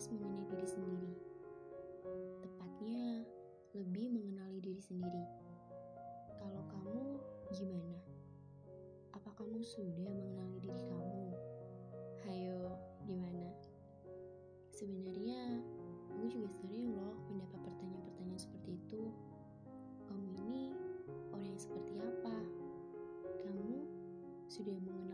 membahas mengenai diri sendiri. Tepatnya, lebih mengenali diri sendiri. Kalau kamu gimana? Apa kamu sudah mengenali diri kamu? Hayo, gimana? Sebenarnya, aku juga sering loh mendapat pertanyaan-pertanyaan seperti itu. Kamu ini orang yang seperti apa? Kamu sudah mengenal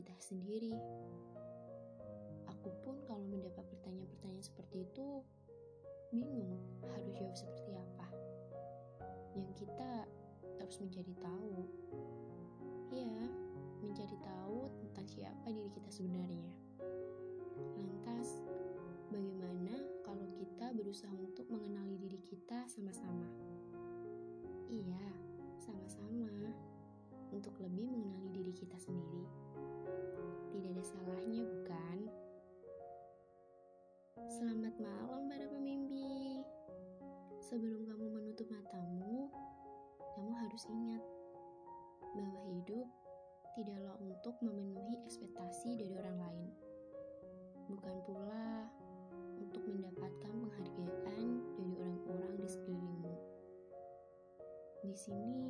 kita sendiri. Aku pun kalau mendapat pertanyaan-pertanyaan seperti itu, bingung harus jawab seperti apa. Yang kita terus mencari tahu. Ya, mencari tahu tentang siapa diri kita sebenarnya. Lantas, bagaimana kalau kita berusaha untuk mengenali diri kita sama-sama? Iya, sama-sama. Untuk lebih mengenali diri kita sendiri. Tidak ada salahnya, bukan? Selamat malam para pemimpi. Sebelum kamu menutup matamu, kamu harus ingat bahwa hidup tidaklah untuk memenuhi ekspektasi dari orang lain. Bukan pula untuk mendapatkan penghargaan dari orang-orang di sekelilingmu. Di sini,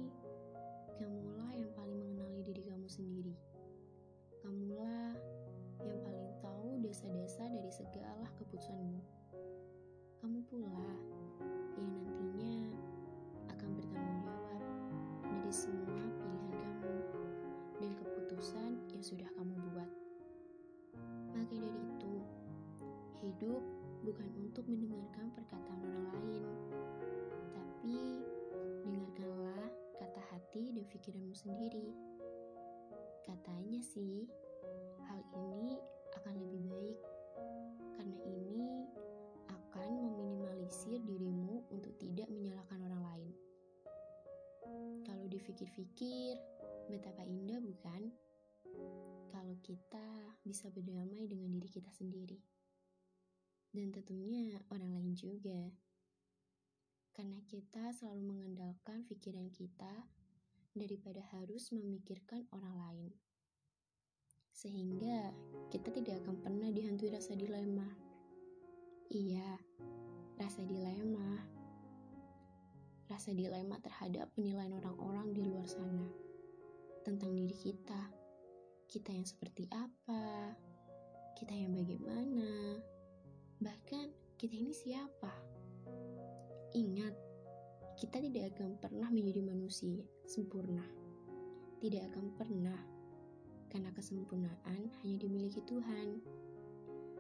keputusanmu. Kamu pula yang nantinya akan bertanggung jawab dari semua pilihan kamu dan keputusan yang sudah kamu buat. Maka dari itu, hidup bukan untuk mendengarkan perkataan orang lain, tapi dengarkanlah kata hati dan pikiranmu sendiri. Katanya sih, hal ini akan lebih baik dipikir-pikir, betapa indah bukan? Kalau kita bisa berdamai dengan diri kita sendiri dan tentunya orang lain juga. Karena kita selalu mengandalkan pikiran kita daripada harus memikirkan orang lain. Sehingga kita tidak akan pernah dihantui rasa dilema. Iya, rasa dilema. Rasa dilema terhadap penilaian orang-orang di luar sana tentang diri kita. Kita yang seperti apa? Kita yang bagaimana? Bahkan kita ini siapa? Ingat, kita tidak akan pernah menjadi manusia sempurna. Tidak akan pernah, karena kesempurnaan hanya dimiliki Tuhan.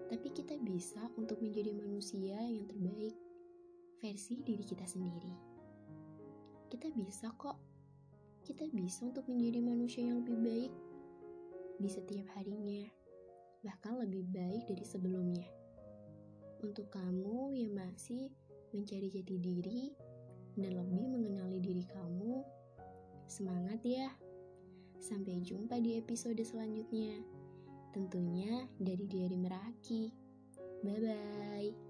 Tapi kita bisa untuk menjadi manusia yang terbaik, versi diri kita sendiri. Kita bisa kok, kita bisa untuk menjadi manusia yang lebih baik di setiap harinya, bahkan lebih baik dari sebelumnya. Untuk kamu yang masih mencari jati diri dan lebih mengenali diri kamu, semangat ya! Sampai jumpa di episode selanjutnya. Tentunya dari Diari Meraki. Bye bye.